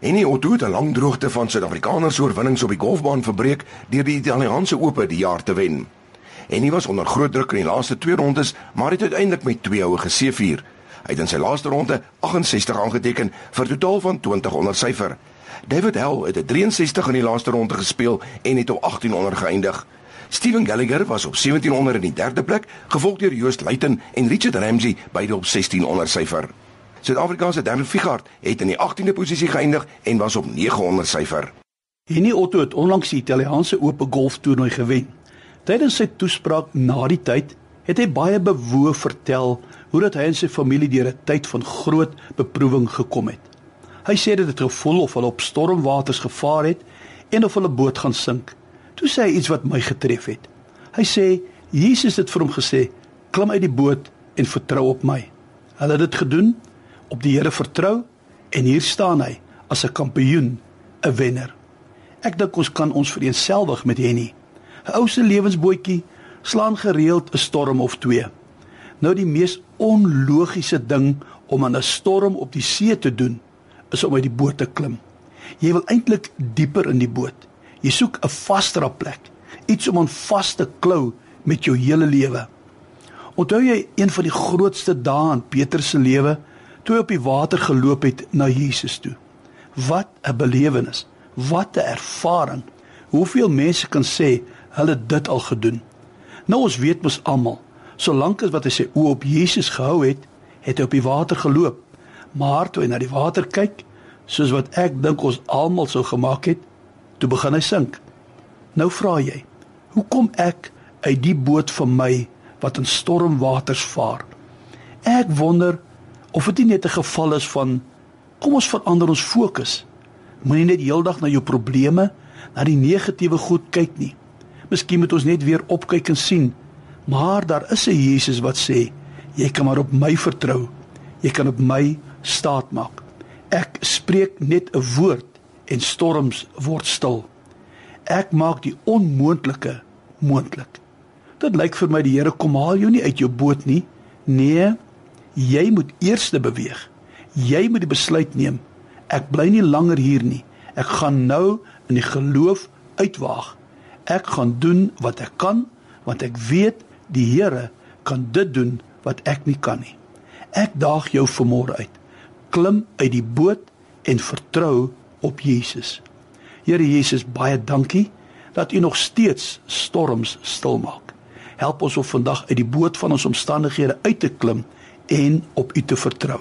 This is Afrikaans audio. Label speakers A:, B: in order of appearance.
A: En die Otto het 'n lang droogte van Suid-Afrikaners se oorwinnings op die golfbaan verbreek deur die Italiaanse Ope die jaar te wen. En hy was onder groot druk in die laaste twee rondes, maar het uiteindelik met twee houe geseëvier. Hy het in sy laaste ronde 68 aangeteken vir 'n totaal van 20 onder syfer. David Hell het 'n 63 in die laaste ronde gespeel en het op 18 onder geëindig. Steven Gallagher was op 17 onder in die derde plek, gevolg deur Joost Luiten en Richard Ramsey beide op 16 onder syfer. Suid-Afrika se Darren Figart het in die 18de posisie geëindig en was op 900 syfer.
B: Henny Otto het onlangs die Italiaanse Ope Golf Toernooi gewen. Tydens sy toespraak na die tyd het hy baie bewoe vertel hoe dat hy en sy familie deur 'n tyd van groot beproewing gekom het. Hy sê dit het gevoel of hulle op stormwaters gevaar het en of hulle boot gaan sink. Toe sê hy iets wat my getref het. Hy sê Jesus het vir hom gesê: "Klim uit die boot en vertrou op my." Hulle het dit gedoen, op die Here vertrou en hier staan hy as 'n kampioen, 'n wenner. Ek dink ons kan ons vereenselwig met Henny. 'n Ou se lewensbootjie slaan gereeld 'n storm of twee. Nou die mees onlogiese ding om aan 'n storm op die see te doen is om uit die boot te klim. Jy wil eintlik dieper in die boot. Jy soek 'n vaster plek, iets om aan vas te klou met jou hele lewe. Onthou jy een van die grootste dae in Petrus se lewe toe hy op die water geloop het na Jesus toe? Wat 'n belewenis, wat 'n ervaring. Hoeveel mense kan sê hulle dit al gedoen? Nou ons weet mos almal, solank as wat hy sy oë op Jesus gehou het, het hy op die water geloop. Maar toe hy na die water kyk, soos wat ek dink ons almal sou gemaak het, toe begin hy sink. Nou vra jy, hoekom ek uit die boot van my wat in stormwaters vaar? Ek wonder of dit nie net 'n geval is van kom ons verander ons fokus. Moenie net heeldag na jou probleme, na die negatiewe goed kyk nie. Miskien moet ons net weer opkyk en sien, maar daar is 'n Jesus wat sê, jy kan maar op my vertrou. Jy kan op my staat maak. Ek spreek net 'n woord en storms word stil. Ek maak die onmoontlike moontlik. Dit lyk vir my die Here kom haal jou nie uit jou boot nie. Nee, jy moet eers beweeg. Jy moet die besluit neem. Ek bly nie langer hier nie. Ek gaan nou in die geloof uitwaag. Ek gaan doen wat ek kan want ek weet die Here kan dit doen wat ek nie kan nie. Ek daag jou vanmôre uit. Klim uit die boot en vertrou op Jesus. Here Jesus, baie dankie dat U nog steeds storms stilmaak. Help ons om vandag uit die boot van ons omstandighede uit te klim en op U te vertrou.